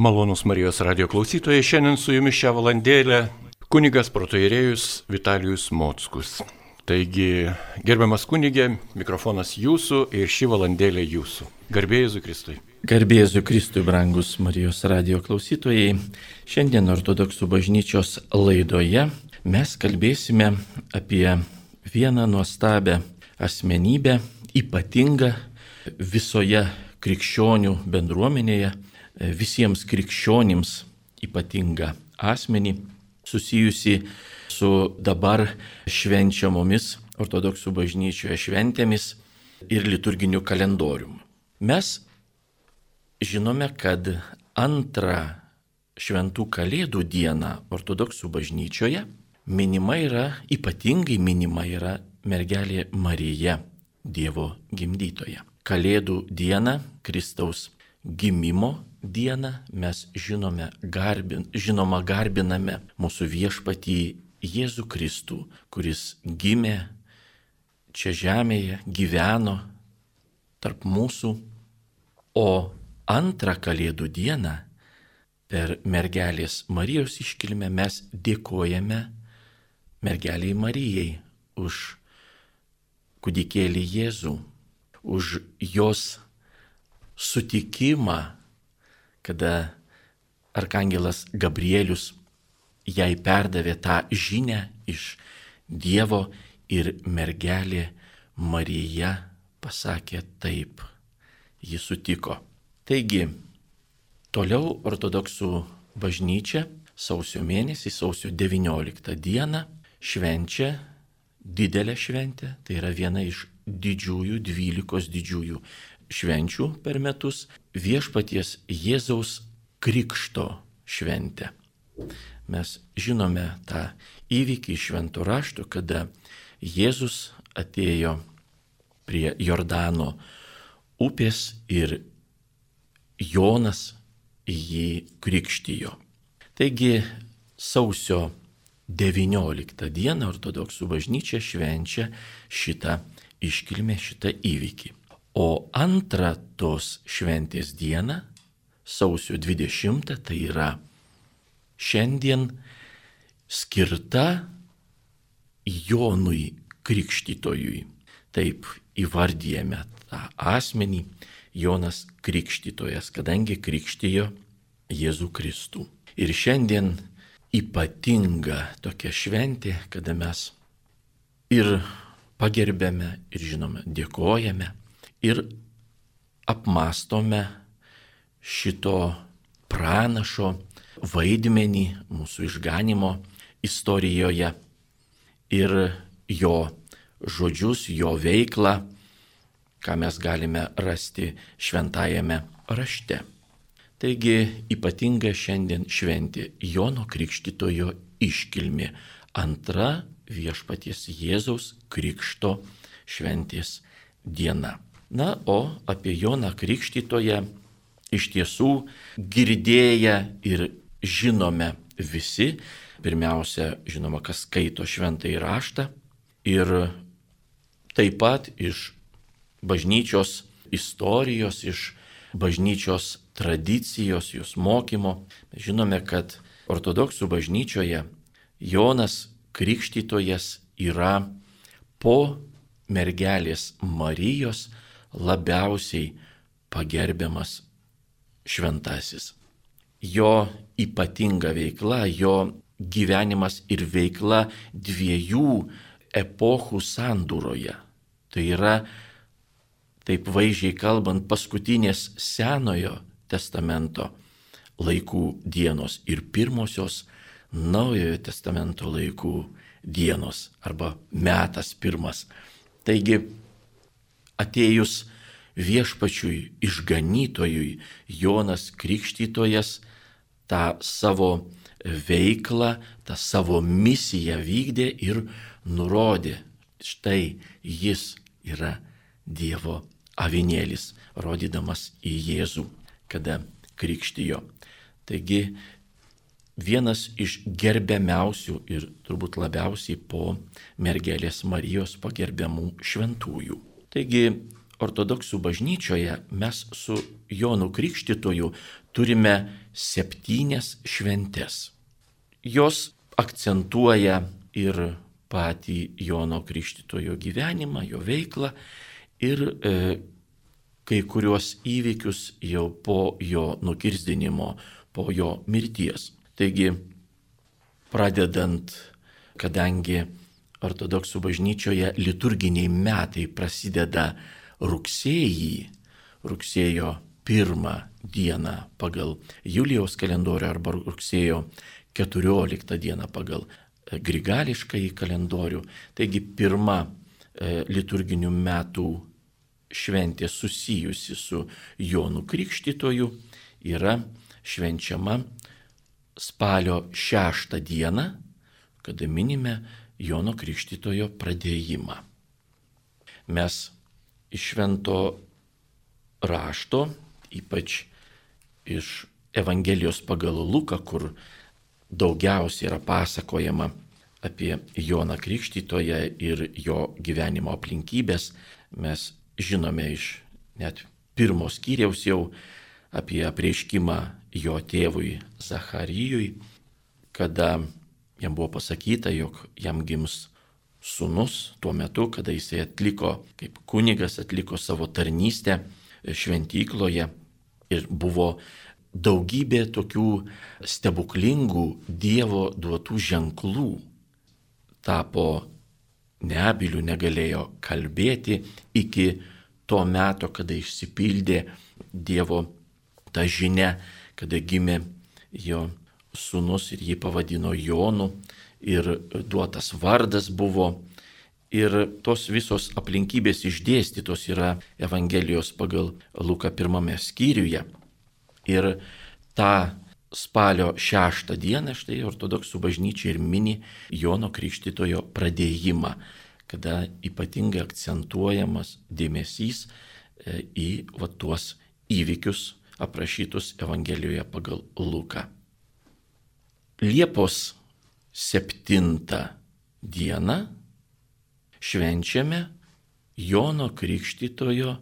Malonus Marijos radio klausytojai, šiandien su jumis šią valandėlę kunigas protoirėjus Vitalijus Mockus. Taigi, gerbiamas kunigė, mikrofonas jūsų ir ši valandėlė jūsų. Garbėjai Kristui. Garbėjai Kristui, brangus Marijos radio klausytojai. Šiandien ortodoksų bažnyčios laidoje mes kalbėsime apie vieną nuostabę asmenybę, ypatingą visoje krikščionių bendruomenėje, visiems krikščionims ypatingą asmenį susijusi su dabar švenčiamomis ortodoksų bažnyčioje šventėmis ir liturginiu kalendoriumi. Mes žinome, kad antrą šventų kalėdų dieną ortodoksų bažnyčioje minima yra, ypatingai minima yra mergelė Marija, Dievo gimdytoja. Kalėdų dieną Kristaus gimimo dieną mes žinome, garbin, žinoma garbiname mūsų viešpatį Jėzų Kristų, kuris gimė čia žemėje, gyveno tarp mūsų, o antrą Kalėdų dieną per mergelės Marijos iškilmę mes dėkojame mergeliai Marijai už kūdikėlį Jėzų, už jos sutikimą, kada arkangelas Gabrielius jai perdavė tą žinę iš Dievo ir mergelė Marija pasakė taip. Ji sutiko. Taigi, toliau ortodoksų bažnyčia sausio mėnesį, sausio 19 dieną švenčia didelę šventę, tai yra viena iš didžiųjų, dvylikos didžiųjų švenčių per metus viešpaties Jėzaus krikšto šventę. Mes žinome tą įvykį iš šventų raštų, kada Jėzus atėjo prie Jordano upės ir Jonas jį krikštijo. Taigi sausio 19 dieną ortodoksų bažnyčia švenčia šitą iškilmę, šitą įvykį. O antrą tos šventės dieną, sausio 20, tai yra šiandien skirta Jonui Krikštytojui. Taip įvardyjame tą asmenį Jonas Krikštytojas, kadangi krikštijo Jėzų Kristų. Ir šiandien ypatinga tokia šventė, kada mes ir pagerbėme, ir žinome, dėkojame ir apmastome šito pranašo vaidmenį mūsų išganimo istorijoje ir jo žodžius, jo veiklą, ką mes galime rasti šventajame rašte. Taigi ypatinga šiandien šventė Jono Krikštitojo iškilmi, antra viešpaties Jėzaus Krikšto šventės diena. Na, o apie Joną Krikštytoje iš tiesų girdėję ir žinome visi. Pirmiausia, žinoma, kas skaito šventąjį raštą ir taip pat iš bažnyčios istorijos, iš bažnyčios tradicijos, jos mokymo. Žinome, kad ortodoksų bažnyčioje Jonas Krikštytojas yra po mergelės Marijos labiausiai pagerbiamas šventasis. Jo ypatinga veikla, jo gyvenimas ir veikla dviejų epochų sandūroje. Tai yra, taip vaizdžiai kalbant, paskutinės senojo testamento laikų dienos ir pirmosios naujojo testamento laikų dienos arba metas pirmas. Taigi atėjus viešpačiui išganytojui Jonas Krikštytojas tą savo veiklą, tą savo misiją vykdė ir nurodė, štai jis yra Dievo avinėlis, rodydamas į Jėzų, kada krikštijo. Taigi vienas iš gerbiamiausių ir turbūt labiausiai po mergelės Marijos pagerbiamų šventųjų. Taigi ortodoksų bažnyčioje mes su Jonu Krikštytoju turime septynias šventes. Jos akcentuoja ir patį Jono Krikštitojo gyvenimą, jo veiklą ir e, kai kuriuos įvykius jau po jo nukirzdinimo, po jo mirties. Taigi, pradedant, kadangi ortodoksų bažnyčioje liturginiai metai prasideda rugsėjį, rugsėjo pirmą dieną pagal Julijaus kalendorių arba rugsėjo 14 dieną pagal e, grigališką į kalendorių. Taigi pirma e, liturginių metų šventė susijusi su Jonu Krikštytoju yra švenčiama spalio 6 dieną, kada minime Jono Krikštytojo pradėjimą. Mes iš švento rašto, ypač iš Evangelijos pagal Luką, kur daugiausiai yra pasakojama apie Joną Krikštytoją ir jo gyvenimo aplinkybės, mes žinome iš net pirmos skyriaus jau apie apreiškimą jo tėvui Zacharijui, kada jam buvo pasakyta, jog jam gims sunus tuo metu, kada jisai atliko, kaip kunigas atliko savo tarnystę šventykloje ir buvo daugybė tokių stebuklingų Dievo duotų ženklų. Tapo neabilių, negalėjo kalbėti iki to meto, kada išsipildė Dievo ta žinia, kada gimė jo sunus ir jį pavadino Jonu ir duotas vardas buvo. Ir tos visos aplinkybės išdėstytos yra Evangelijos pagal Luką pirmame skyriuje. Ir tą spalio šeštą dieną štai ortodoksų bažnyčia ir mini Jono Krikštitojo pradėjimą, kada ypatingai akcentuojamas dėmesys e, į va, tuos įvykius aprašytus Evangelijoje pagal Luką. Liepos 7 dieną švenčiame Jono Krikštitojo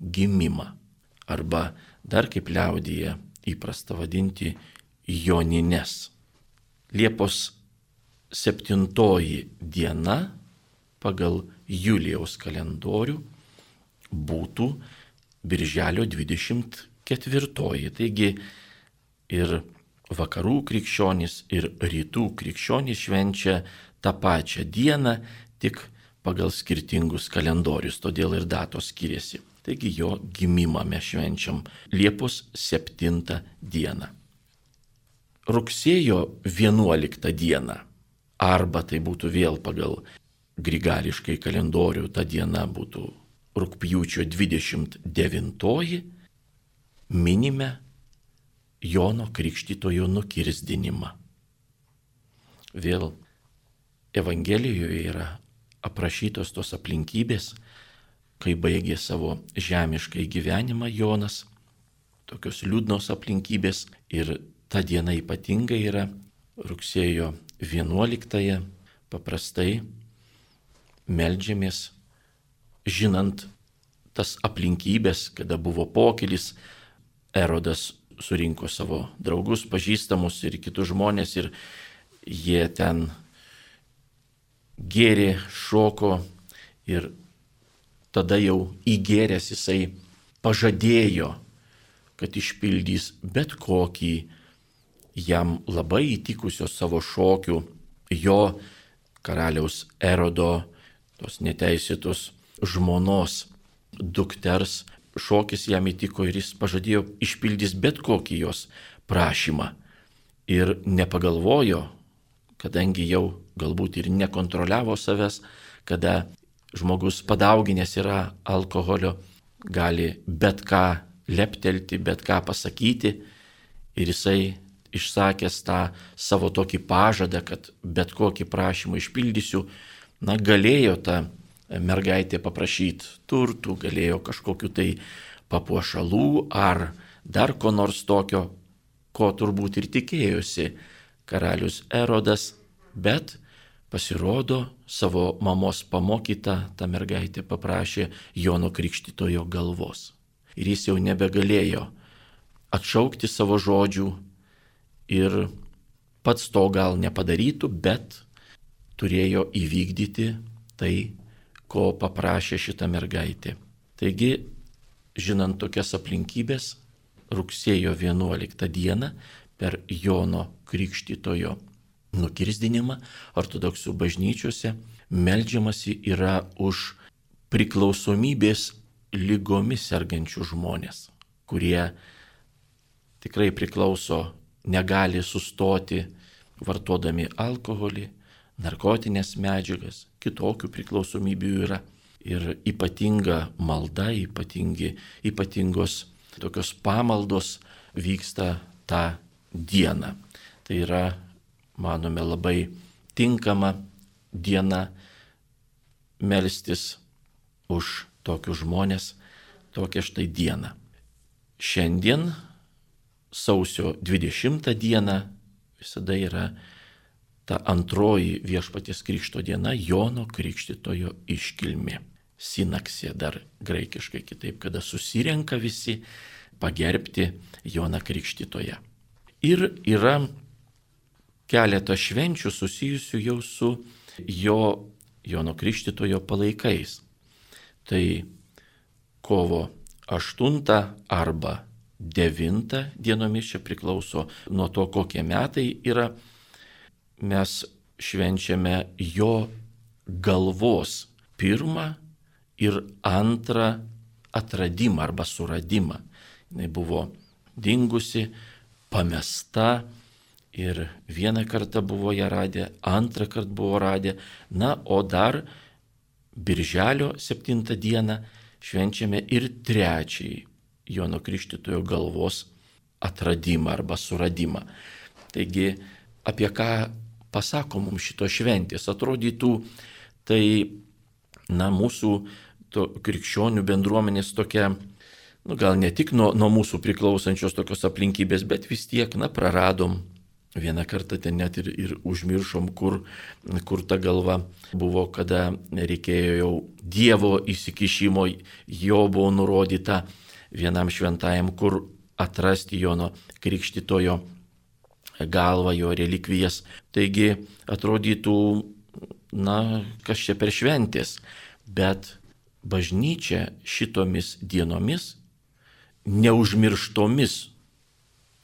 gimimą arba dar kaip liaudyje įprasta vadinti Jonines. Liepos 7 diena pagal Julijaus kalendorių būtų Birželio 24. Taigi ir vakarų krikščionys ir rytų krikščionys švenčia tą pačią dieną, tik pagal skirtingus kalendorius, todėl ir datos skiriasi. Taigi jo gimimą mes švenčiam Liepos 7 dieną. Rugsėjo 11 dieną, arba tai būtų vėl pagal grigališkai kalendorių, ta diena būtų rūpjūčio 29, minime Jono Krikštytojo nukirzdinimą. Vėl Evangelijoje yra aprašytos tos aplinkybės, kai baigė savo žemiškai gyvenimą Jonas, tokios liūdnos aplinkybės ir ta diena ypatinga yra rugsėjo 11-ąją paprastai melžiamės, žinant tas aplinkybės, kada buvo pokylis, Erodas surinko savo draugus, pažįstamus ir kitus žmonės ir jie ten gėrė, šoko ir tada jau įgėręs jisai pažadėjo, kad išpildys bet kokį jam labai įtikusio savo šokių jo karaliaus erodo, tos neteisėtos žmonos dukters šokis jam įtiko ir jis pažadėjo išpildys bet kokį jos prašymą. Ir nepagalvojo, kadangi jau galbūt ir nekontroliavo savęs, kada žmogus padauginęs yra alkoholio, gali bet ką leptelti, bet ką pasakyti ir jisai išsakęs tą savo tokį pažadą, kad bet kokį prašymą išpildysiu, na, galėjo tą mergaitė paprašyti turtų, galėjo kažkokiu tai papuošalų ar dar ko nors tokio, ko turbūt ir tikėjosi karalius Erodas, bet pasirodo savo mamos pamokyta ta mergaitė paprašė Jono Krikštitojo galvos. Ir jis jau nebegalėjo atšaukti savo žodžių ir pats to gal nepadarytų, bet turėjo įvykdyti tai, ko paprašė šitą mergaitę. Taigi, žinant tokias aplinkybės, rugsėjo 11 dieną per Jono Krikštytojo nukirsdinimą ortodoksų bažnyčiose melžiamasi yra už priklausomybės lygomis sergančių žmonės, kurie tikrai priklauso, negali sustoti vartodami alkoholį, narkotinės medžiagas, kitokių priklausomybių yra. Ir ypatinga malda, ypatingi, ypatingos tokios pamaldos vyksta tą dieną. Tai yra, manome, labai tinkama diena melstis už tokius žmonės, tokią štai dieną. Šiandien, sausio 20 dieną, visada yra ta antroji viešpaties krikšto diena Jono Krikštitojo iškilmė. Sinaksė dar graikiškai kitaip, kada susirenka visi pagerbti Joną Krikštitoje. Ir yra keletą švenčių susijusių jau su jo Jono Krikštitojo palaikais. Tai kovo 8 arba 9 dienomis čia priklauso nuo to, kokie metai yra mes švenčiame jo galvos pirmą ir antrą atradimą arba suradimą. Jis buvo dingusi, pamesta ir vieną kartą buvo ją radę, antrą kartą buvo radę, na, o dar birželio 7 dieną švenčiame ir trečiąjį Jono Krikštitojo galvos atradimą arba suradimą. Taigi, apie ką pasako mums šito šventės. Atrodytų, tai, na, mūsų to, krikščionių bendruomenės tokia, nu, gal ne tik nuo, nuo mūsų priklausančios tokios aplinkybės, bet vis tiek, na, praradom. Vieną kartą ten net ir, ir užmiršom, kur, kur ta galva buvo, kada reikėjo jau Dievo įsikišimo, jo buvo nurodyta vienam šventajam, kur atrasti Jono Krikštitojo galvą, jo relikvijas. Taigi atrodytų, na, kas čia per šventės, bet bažnyčia šitomis dienomis, neužmirštomis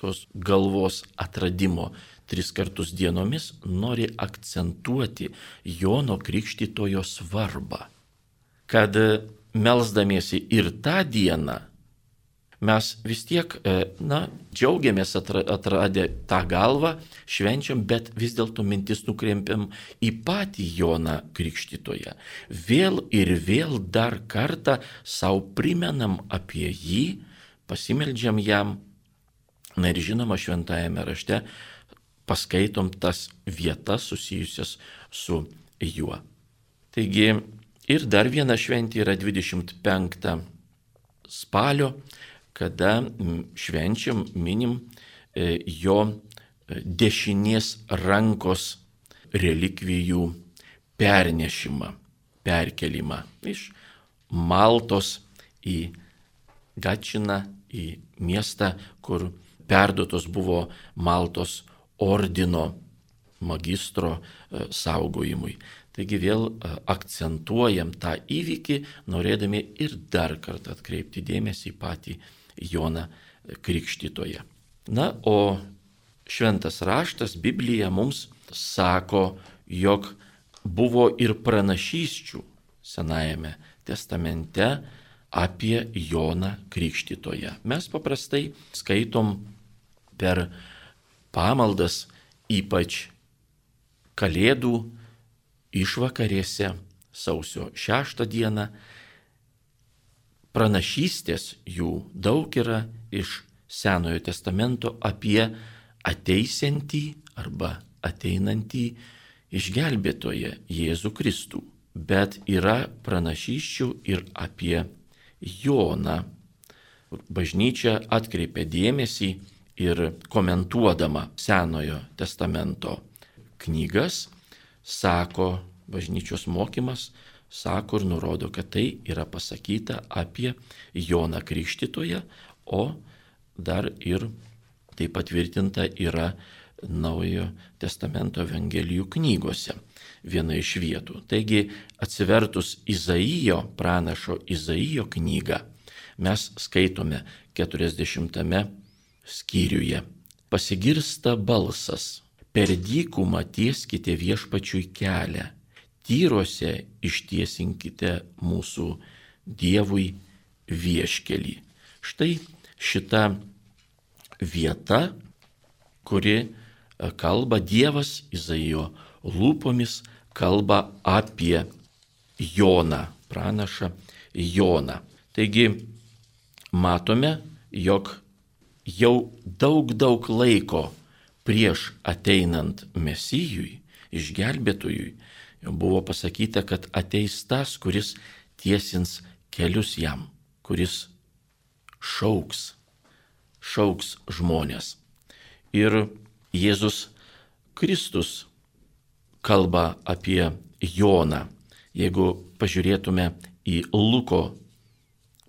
tos galvos atradimo tris kartus dienomis, nori akcentuoti Jono Krikštytojo svarbą. Kad melzdamiesi ir tą dieną mes vis tiek, e, na, džiaugiamės atradę tą galvą, švenčiam, bet vis dėlto mintis nukreipiam į patį Joną Krikštytoje. Vėl ir vėl dar kartą savo primenam apie jį, pasimeldžiam jam, na ir žinoma, šventajame rašte paskaitom tas vietas susijusias su juo. Taigi ir dar viena šventė yra 25 spalio kada švenčiam, minim e, jo e, dešinės rankos relikvijų pernešimą, perkelimą iš Maltos į Gačiną, į miestą, kur perduotos buvo Maltos ordino magistro e, saugojimui. Taigi vėl akcentuojam tą įvykį, norėdami ir dar kartą atkreipti dėmesį į patį Joną Krikštytoje. Na, o šventas raštas, Biblija mums sako, jog buvo ir pranašysčių Senajame testamente apie Joną Krikštytoje. Mes paprastai skaitom per pamaldas, ypač Kalėdų išvakarėse sausio 6 dieną pranašystės jų daug yra iš Senojo testamento apie ateisiantį arba ateinantį išgelbėtoje Jėzų Kristų. Bet yra pranašyščių ir apie Joną. Bažnyčia atkreipia dėmesį ir komentuodama Senojo testamento knygas, sako bažnyčios mokymas, sako ir nurodo, kad tai yra pasakyta apie Joną Krikštytoje, o dar ir tai patvirtinta yra Naujojo testamento Evangelijų knygose viena iš vietų. Taigi atsivertus Izaijo, pranašo Izaijo knygą, mes skaitome 40 skyriuje. Pasigirsta balsas, per dykumą tieskite viešpačiui kelią, tyruose ištiesinkite mūsų Dievui vieškelį. Štai šita vieta, kuri e, kalba Dievas Izaijo lūpomis, kalba apie Joną, pranašą Joną. Taigi matome, jog jau daug daug laiko prieš ateinant Mesijui, išgelbėtojui, buvo pasakyta, kad ateis tas, kuris tiesins kelius jam, kuris šauks, šauks žmonės. Ir Jėzus Kristus kalba apie Joną. Jeigu pažiūrėtume į Luko,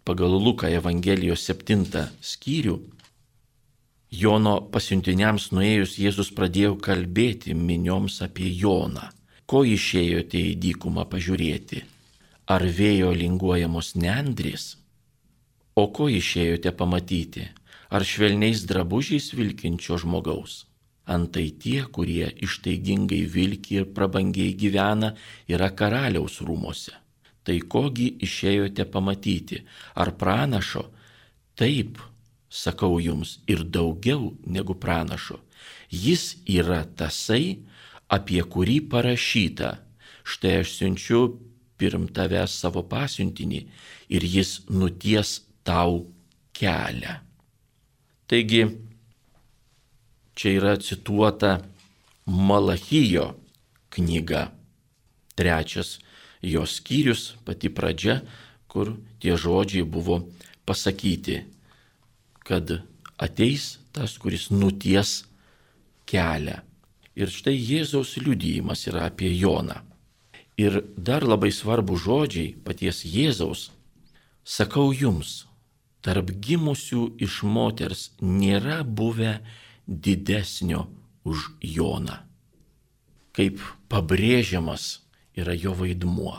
pagal Luką Evangelijos 7 skyrių, Jono pasiuntiniams nuėjus Jėzus pradėjo kalbėti minioms apie Joną. Ko išėjote į dykumą pažiūrėti? Ar vėjo linguojamos nendrės? O ko išėjote pamatyti? Ar švelniais drabužiais vilkinčio žmogaus? Antai tie, kurie ištaigingai vilki ir prabangiai gyvena, yra karaliaus rūmose. Tai kogi išėjote pamatyti? Ar pranašo? Taip, sakau jums, ir daugiau negu pranašo. Jis yra tasai, apie kurį parašyta. Štai aš siunčiu pirm tavęs savo pasiuntinį ir jis nuties tau kelią. Taigi, čia yra cituota Malachijo knyga, trečias jos skyrius, pati pradžia, kur tie žodžiai buvo pasakyti, kad ateis tas, kuris nuties kelią. Ir štai Jėzaus liudijimas yra apie Joną. Ir dar labai svarbu žodžiai paties Jėzaus Sakau jums, tarp gimusių iš moters nėra buvę didesnio už Joną. Kaip pabrėžiamas yra jo vaidmuo,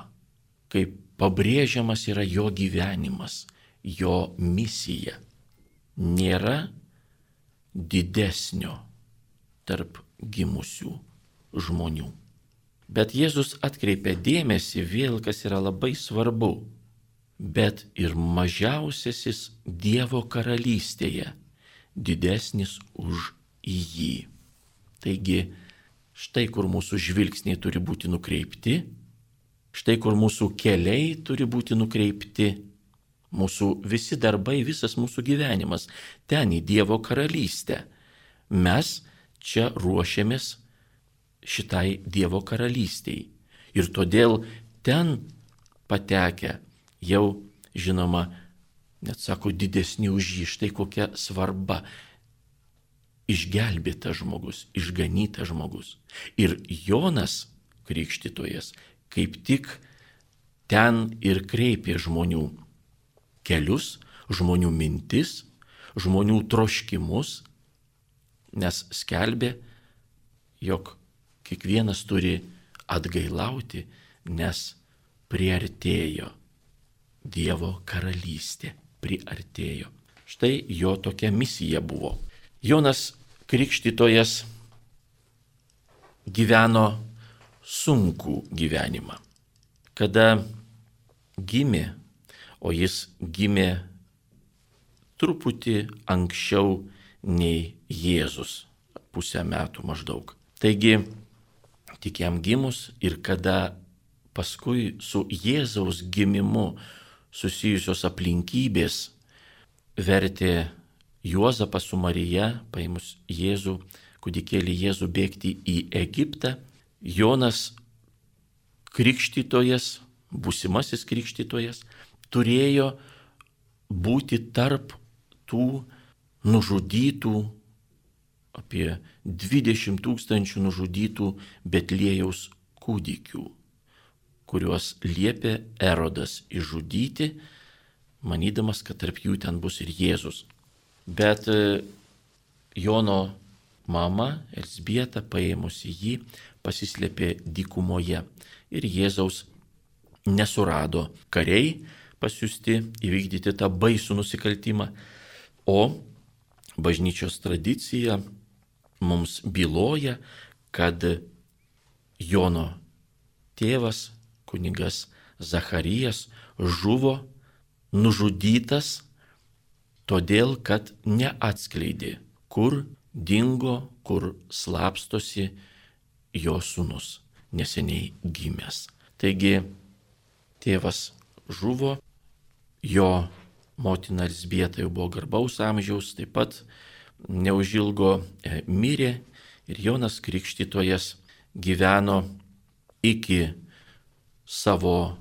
kaip pabrėžiamas yra jo gyvenimas, jo misija. Nėra didesnio tarp gimusių žmonių. Bet Jėzus atkreipia dėmesį vėl, kas yra labai svarbu bet ir mažiausiasis Dievo karalystėje didesnis už jį. Taigi, štai kur mūsų žvilgsniai turi būti nukreipti, štai kur mūsų keliai turi būti nukreipti, mūsų visi darbai, visas mūsų gyvenimas ten į Dievo karalystę. Mes čia ruošiamės šitai Dievo karalystiai. Ir todėl ten patekę jau, žinoma, net sako, didesni už jį, štai kokia svarba. Išgelbėtas žmogus, išganytas žmogus. Ir Jonas Krikštytojas kaip tik ten ir kreipė žmonių kelius, žmonių mintis, žmonių troškimus, nes skelbė, jog kiekvienas turi atgailauti, nes priartėjo Dievo karalystė priartėjo. Štai jo tokia misija buvo. Jonas Krikštytojas gyveno sunkų gyvenimą. Kada gimė, o jis gimė truputį anksčiau nei Jėzus, pusę metų maždaug. Taigi, tik jam gimus ir kada paskui su Jėzaus gimimu susijusios aplinkybės vertė Juozapą su Marija, paėmus Jėzų, kūdikėlį Jėzų bėgti į Egiptą. Jonas krikštytojas, būsimasis krikštytojas, turėjo būti tarp tų nužudytų, apie 20 tūkstančių nužudytų Betlėjaus kūdikių kuriuos liepė Erodas išžudyti, manydamas, kad tarp jų ten bus ir Jėzus. Bet e, Jono mama Elsbieta paėmusi jį pasislėpė dykumoje ir Jėzaus nesurado kariai pasiūsti įvykdyti tą baisų nusikaltimą, o bažnyčios tradicija mums byloja, kad Jono tėvas, kunigas Zacharijas, žuvo nužudytas todėl, kad neatskleidė, kur dingo, kur slapstosi jo sunus, neseniai gimęs. Taigi tėvas žuvo, jo motina Elsbieta jau buvo garbaus amžiaus, taip pat neužilgo e, mirė ir Jonas Krikštytojas gyveno iki savo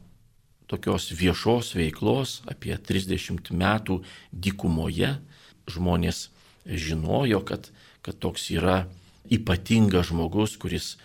tokios viešos veiklos apie 30 metų dykumoje. Žmonės žinojo, kad, kad toks yra ypatingas žmogus, kuris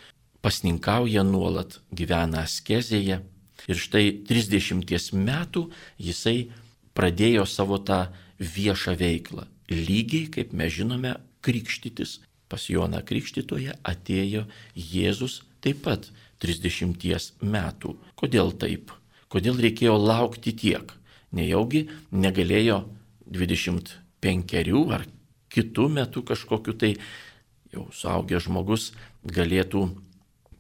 pasninkauja nuolat, gyvena askezėje. Ir štai 30 metų jisai pradėjo savo tą viešą veiklą. Lygiai, kaip mes žinome, krikštytis. Pas Joną Krikštytoje atėjo Jėzus taip pat 30 metų. Kodėl taip? Kodėl reikėjo laukti tiek? Nejaugi negalėjo 25 ar kitų metų kažkokiu tai jau suaugęs žmogus galėtų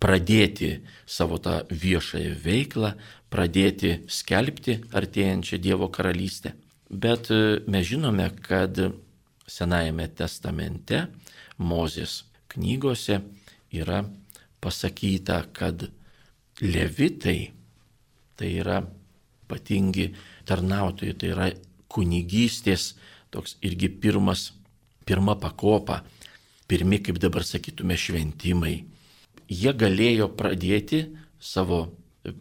pradėti savo tą viešąją veiklą, pradėti skelbti artėjančią Dievo karalystę. Bet e, mes žinome, kad Senajame testamente, Mozės knygose yra pasakyta, kad levitai tai yra ypatingi tarnautojai, tai yra kunigystės toks irgi pirmas, pirma pakopa, pirmi, kaip dabar sakytume, šventimai. Jie galėjo pradėti savo,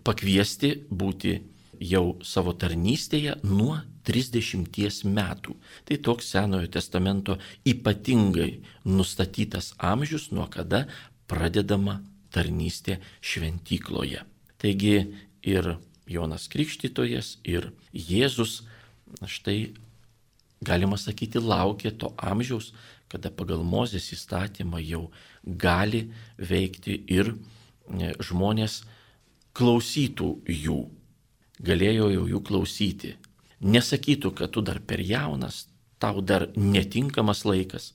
pakviesti būti jau savo tarnystėje nuo 30 metų. Tai toks Senojo testamento ypatingai nustatytas amžius, nuo kada pradedama tarnystė šventykloje. Taigi ir Jonas Krikštytojas, ir Jėzus, štai galima sakyti, laukė to amžiaus, kada pagal Mozės įstatymą jau gali veikti ir e, žmonės klausytų jų, galėjo jau jų klausyti. Nesakytų, kad tu dar per jaunas, tau dar netinkamas laikas.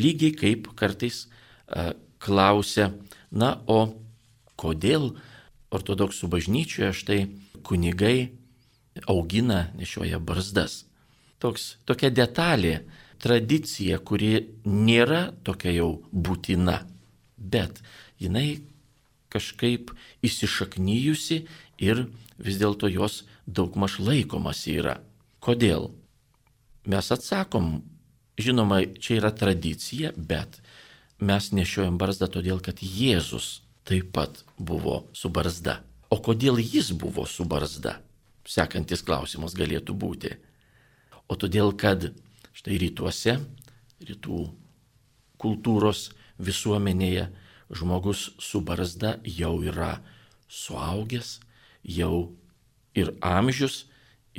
Lygiai kaip kartais a, e, klausia Na, o kodėl ortodoksų bažnyčioje štai kunigai augina, nešioja barzdas? Toks, tokia detalė, tradicija, kuri nėra tokia jau būtina, bet jinai kažkaip įsišaknyjusi ir vis dėlto jos daugmaž laikomas yra. Kodėl? Mes atsakom, žinoma, čia yra tradicija, bet mes nešiojam barzdą todėl, kad Jėzus taip pat buvo su barzda. O kodėl jis buvo su barzda? Sekantis klausimas galėtų būti. O todėl, kad štai rytuose, rytų kultūros visuomenėje žmogus su barzda jau yra suaugęs, jau ir amžius,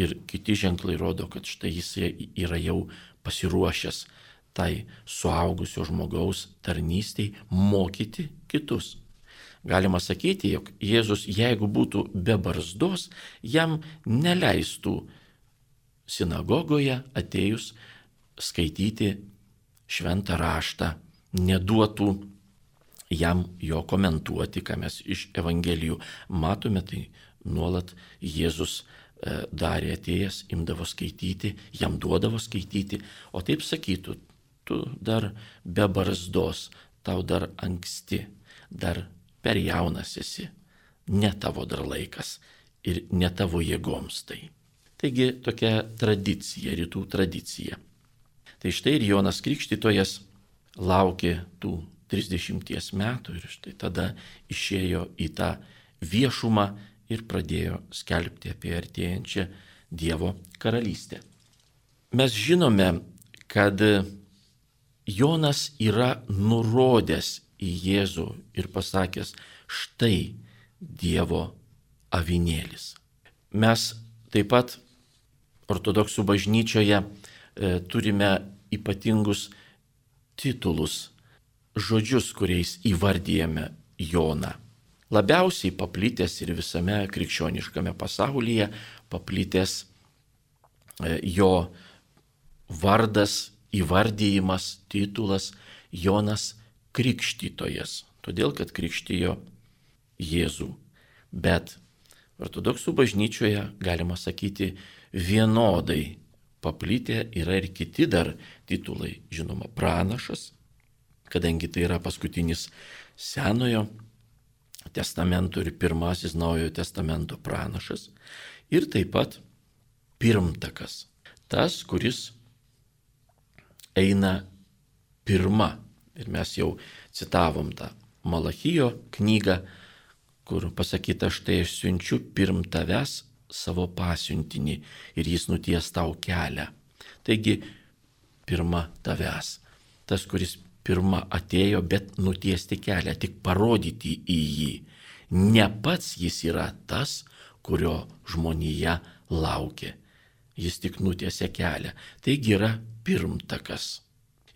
ir kiti ženklai rodo, kad štai jis yra jau pasiruošęs tai suaugusio žmogaus tarnystėj mokyti kitus. Galima sakyti, jog Jėzus, jeigu būtų be barzdos, jam neleistų sinagogoje atėjus skaityti šventą raštą, neduotų jam jo komentuoti, ką mes iš Evangelijų matome, tai nuolat Jėzus darė atėjęs, imdavo skaityti, jam duodavo skaityti, o taip sakytų, tu dar be barzdos, tau dar anksti, dar per jaunas esi, ne tavo dar laikas ir ne tavo jėgoms tai. Taigi tokia tradicija, rytų tradicija. Tai štai ir Jonas Krikštytojas laukė tų 30 metų ir štai tada išėjo į tą viešumą ir pradėjo skelbti apie artėjančią Dievo karalystę. Mes žinome, kad Jonas yra nurodęs į Jėzų ir pasakęs, štai Dievo avinėlis. Mes taip pat ortodoksų bažnyčioje e, turime ypatingus titulus, žodžius, kuriais įvardyjame Joną. Labiausiai paplitęs ir visame krikščioniškame pasaulyje paplitęs e, jo vardas, įvardyjimas, titulas Jonas Krikštytojas. Todėl, kad krikštijo Jėzų. Bet ortodoksų bažnyčioje, galima sakyti, vienodai paplitę yra ir kiti dar titulai. Žinoma, pranašas, kadangi tai yra paskutinis Senojo testamento ir pirmasis Naujojo testamento pranašas. Ir taip pat pirmtakas. Tas, kuris eina pirma. Ir mes jau citavom tą Malachijo knygą, kur pasakyta, štai aš siunčiu pirm tavęs savo pasiuntinį ir jis nuties tau kelią. Taigi, pirma tavęs. Tas, kuris pirma atėjo, bet nutiesti kelią, tik parodyti į jį. Ne pats jis yra tas, kurio žmonija laukia. Jis tik nutiesia kelią. Taigi yra pirmtakas.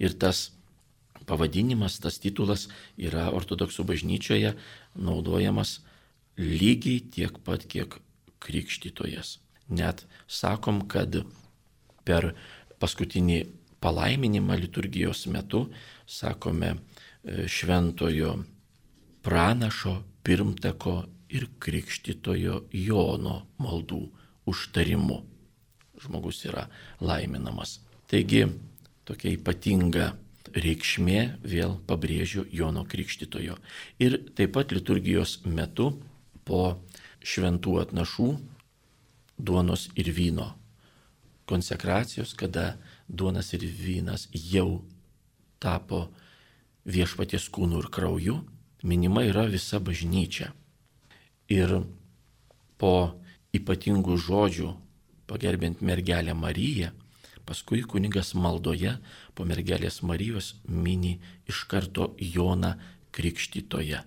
Ir tas pavadinimas, tas titulas yra ortodoksų bažnyčioje naudojamas lygiai tiek pat, kiek krikštytojas. Net sakom, kad per paskutinį palaiminimą liturgijos metu sakome e, šventojo pranašo, pirmtako ir krikštytojo Jono maldų užtarimu. Žmogus yra laiminamas. Taigi tokia ypatinga reikšmė, vėl pabrėžiu, Jono Krikštitojo. Ir taip pat liturgijos metu po šventų atnašų duonos ir vyno konsekracijos, kada duonas ir vynas jau tapo viešpaties kūnų ir krauju, minima yra visa bažnyčia. Ir po ypatingų žodžių, pagerbint mergelę Mariją, Paskui kunigas maldoje po mergelės Marijos mini iš karto Joną Krikštytoje.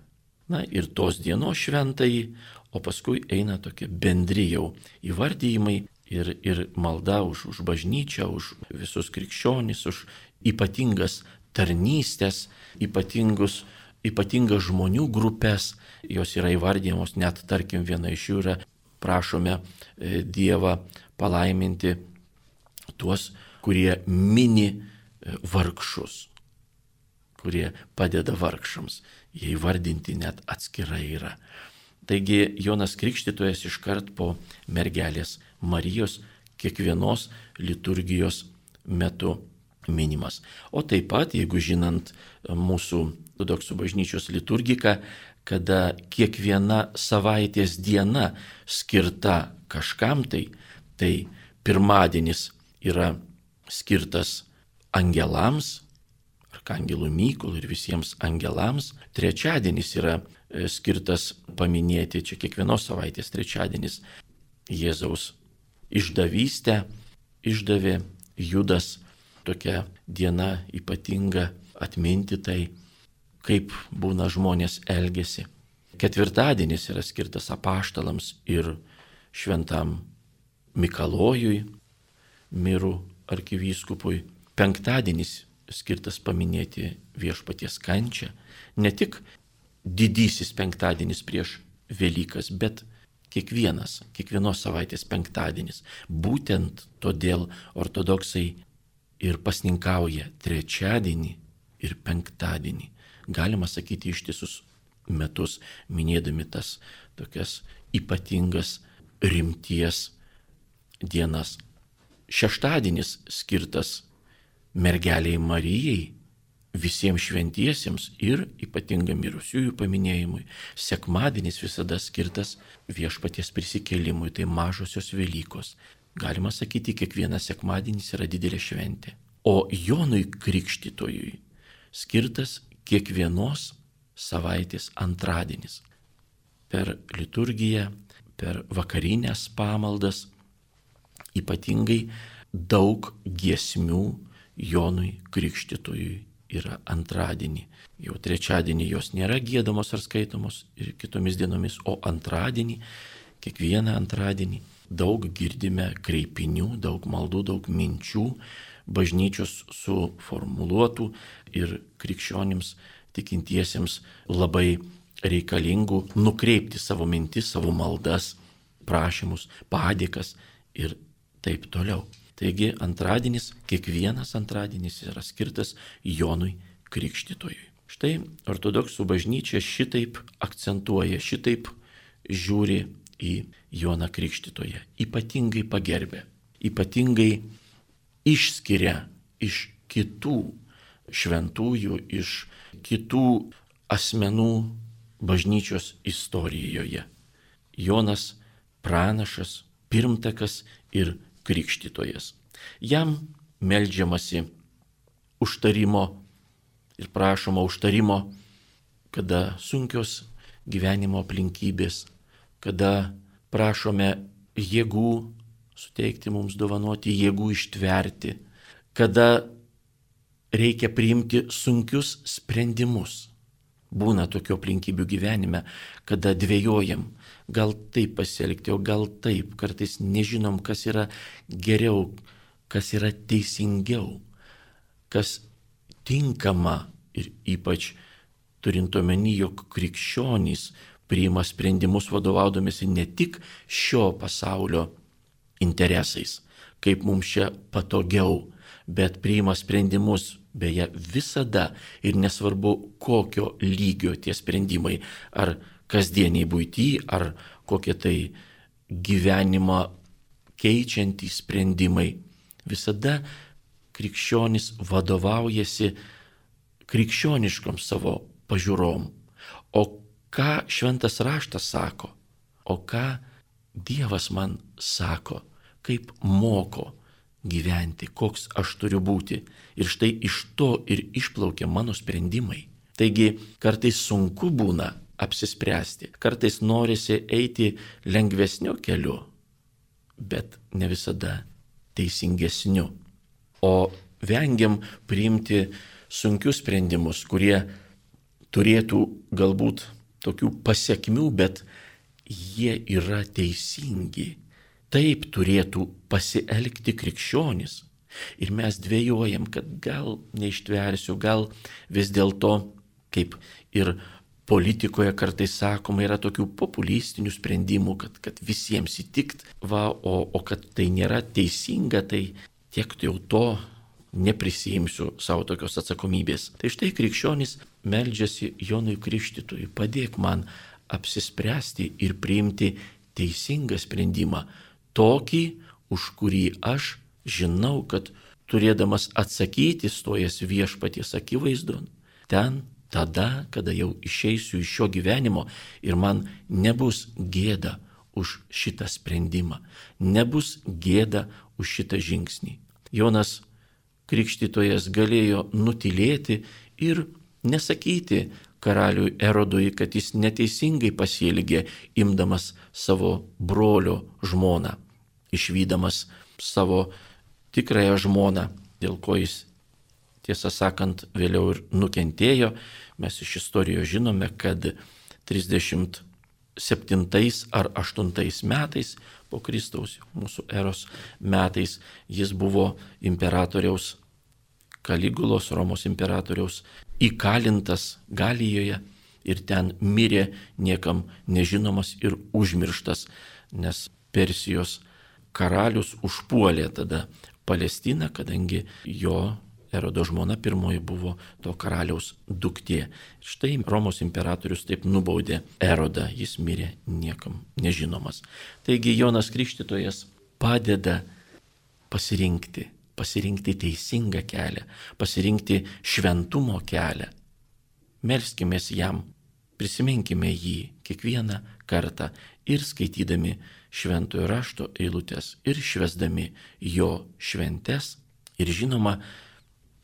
Na ir tos dienos šventai, o paskui eina tokie bendri jau įvardyjimai ir, ir malda už, už bažnyčią, už visus krikščionys, už ypatingas tarnystės, ypatingus, ypatingas žmonių grupės, jos yra įvardyjamos, net tarkim viena iš jų yra prašome e, Dievą palaiminti tuos, kurie mini e, vargšus, kurie padeda vargšams. Jie įvardinti net atskirai yra. Taigi Jonas Krikštytojas iškart po mergelės Marijos kiekvienos liturgijos metu minimas. O taip pat, jeigu žinant mūsų ortodoksų bažnyčios liturgiką, kada kiekviena savaitės diena skirta kažkam tai, tai pirmadienis yra skirtas angelams, arkangelų Mykolui ir visiems angelams. Trečiadienis yra skirtas paminėti, čia kiekvienos savaitės trečiadienis, Jėzaus išdavystę išdavė Judas tokia diena ypatinga atminti tai, kaip būna žmonės elgesi. Ketvirtadienis yra skirtas apaštalams ir šventam Mikalojui, mirų arkivyskupui. Penktadienis skirtas paminėti viešpaties kančią. Ne tik didysis penktadienis prieš Velykas, bet kiekvienas, kiekvienos savaitės penktadienis. Būtent todėl ortodoksai ir pasninkauja trečiadienį ir penktadienį. Galima sakyti ištisus metus, minėdami tas tokias ypatingas rimties dienas šeštadienis skirtas mergeliai Marijai, visiems šventiesiems ir ypatingam mirusiųjų paminėjimui. Sekmadienis visada skirtas viešpaties prisikėlimui, tai mažosios Velykos. Galima sakyti, kiekvienas sekmadienis yra didelė šventė. O Jonui Krikštytojui skirtas kiekvienos savaitės antradienis. Per liturgiją, per vakarinės pamaldas ypatingai daug giesmių Jonui Krikštytojui yra antradienį. Jau trečiadienį jos nėra gėdamos ar skaitomos ir kitomis dienomis, o antradienį, kiekvieną antradienį daug girdime kreipinių, daug maldų, daug minčių bažnyčios suformuluotų ir krikščionims tikintiesiems labai reikalingų nukreipti savo mintis, savo maldas, prašymus, padėkas ir taip toliau. Taigi antradienis, kiekvienas antradienis yra skirtas Jonui Krikštytojui. Štai ortodoksų bažnyčia šitaip akcentuoja, šitaip žiūri į Joną Krikštytoje, ypatingai pagerbė, ypatingai išskiria iš kitų šventųjų, iš kitų asmenų bažnyčios istorijoje. Jonas pranašas, pirmtakas ir krikštytojas. Jam melžiamasi užtarimo ir prašoma užtarimo, kada sunkios gyvenimo aplinkybės, kada prašome jėgų suteikti mums dovanoti, jėgų ištverti, kada reikia priimti sunkius sprendimus. Būna tokio aplinkybių gyvenime, kada dvėjojam, gal taip pasielgti, o gal taip, kartais nežinom, kas yra geriau, kas yra teisingiau, kas tinkama ir ypač turint omeny, jog krikščionys priima sprendimus vadovaudomėsi ne tik šio pasaulio interesais, kaip mums čia patogiau, bet priima sprendimus beje visada ir nesvarbu kokio lygio tie sprendimai, ar kasdieniai būty, ar kokie tai gyvenimą keičiantys sprendimai, visada krikščionis vadovaujasi krikščioniškom savo pažiūrom. O ką šventas raštas sako, o ką Dievas man sako, kaip moko gyventi, koks aš turiu būti. Ir štai iš to ir išplaukia mano sprendimai. Taigi kartais sunku būna apsispręsti, kartais norisi eiti lengvesniu keliu, bet ne visada teisingesniu. O vengiam priimti sunkius sprendimus, kurie turėtų galbūt tokių pasiekmių, bet jie yra teisingi Taip turėtų pasielgti krikščionis. Ir mes dvėjojam, kad gal neištversiu, gal vis dėlto, kaip ir politikoje kartais sakoma, yra tokių populistinių sprendimų, kad, kad visiems įtikt, va, o, o kad tai nėra teisinga, tai tiek jau to neprisijimsiu savo tokios atsakomybės. Tai štai krikščionis meldžiasi Jonui Krikštytui, padėk man apsispręsti ir priimti teisingą sprendimą, tokį, už kurį aš žinau, kad turėdamas atsakyti stojas viešpaties akivaizdon, ten, tada, kada jau išeisiu iš šio gyvenimo ir man nebus gėda už šitą sprendimą, nebus gėda už šitą žingsnį. Jonas Krikštytojas galėjo nutilėti ir nesakyti karaliui Erodui, kad jis neteisingai pasielgė, imdamas savo brolio žmoną išvydamas savo tikrąją žmoną, dėl ko jis, tiesą sakant, vėliau ir nukentėjo. Mes iš istorijos žinome, kad 37 ar 8 metais po Kristaus mūsų eros metais jis buvo imperatoriaus Kaligulos, Romos imperatoriaus įkalintas Galijoje ir ten mirė niekam nežinomas ir užmirštas, nes Persijos karalius užpuolė tada Palestiną, kadangi jo Erodo žmona pirmoji buvo to karaliaus duktė. Štai Romos imperatorius taip nubaudė Erodą, jis mirė niekam nežinomas. Taigi Jonas Krikštytojas padeda pasirinkti, pasirinkti teisingą kelią, pasirinkti šventumo kelią. Melskimės jam, prisiminkime jį kiekvieną kartą ir skaitydami šventojo rašto eilutės ir švesdami jo šventes. Ir žinoma,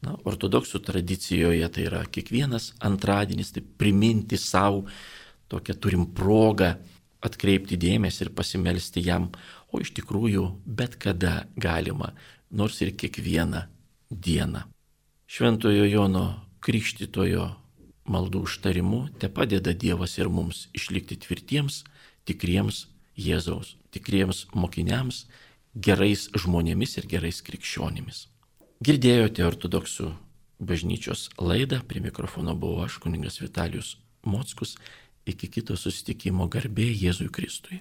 na, ortodoksų tradicijoje tai yra kiekvienas antradienis, tai priminti savo tokią turim progą atkreipti dėmesį ir pasimelsti jam, o iš tikrųjų bet kada galima, nors ir kiekvieną dieną. Šventojo Jono Krikštitojo maldų užtarimu te padeda Dievas ir mums išlikti tvirtiems, tikriems Jėzaus tikriems mokiniams, gerais žmonėmis ir gerais krikščionimis. Girdėjote ortodoksų bažnyčios laidą, prie mikrofono buvau aš, kuningas Vitalijus Mockus. Iki kito susitikimo garbė Jėzui Kristui.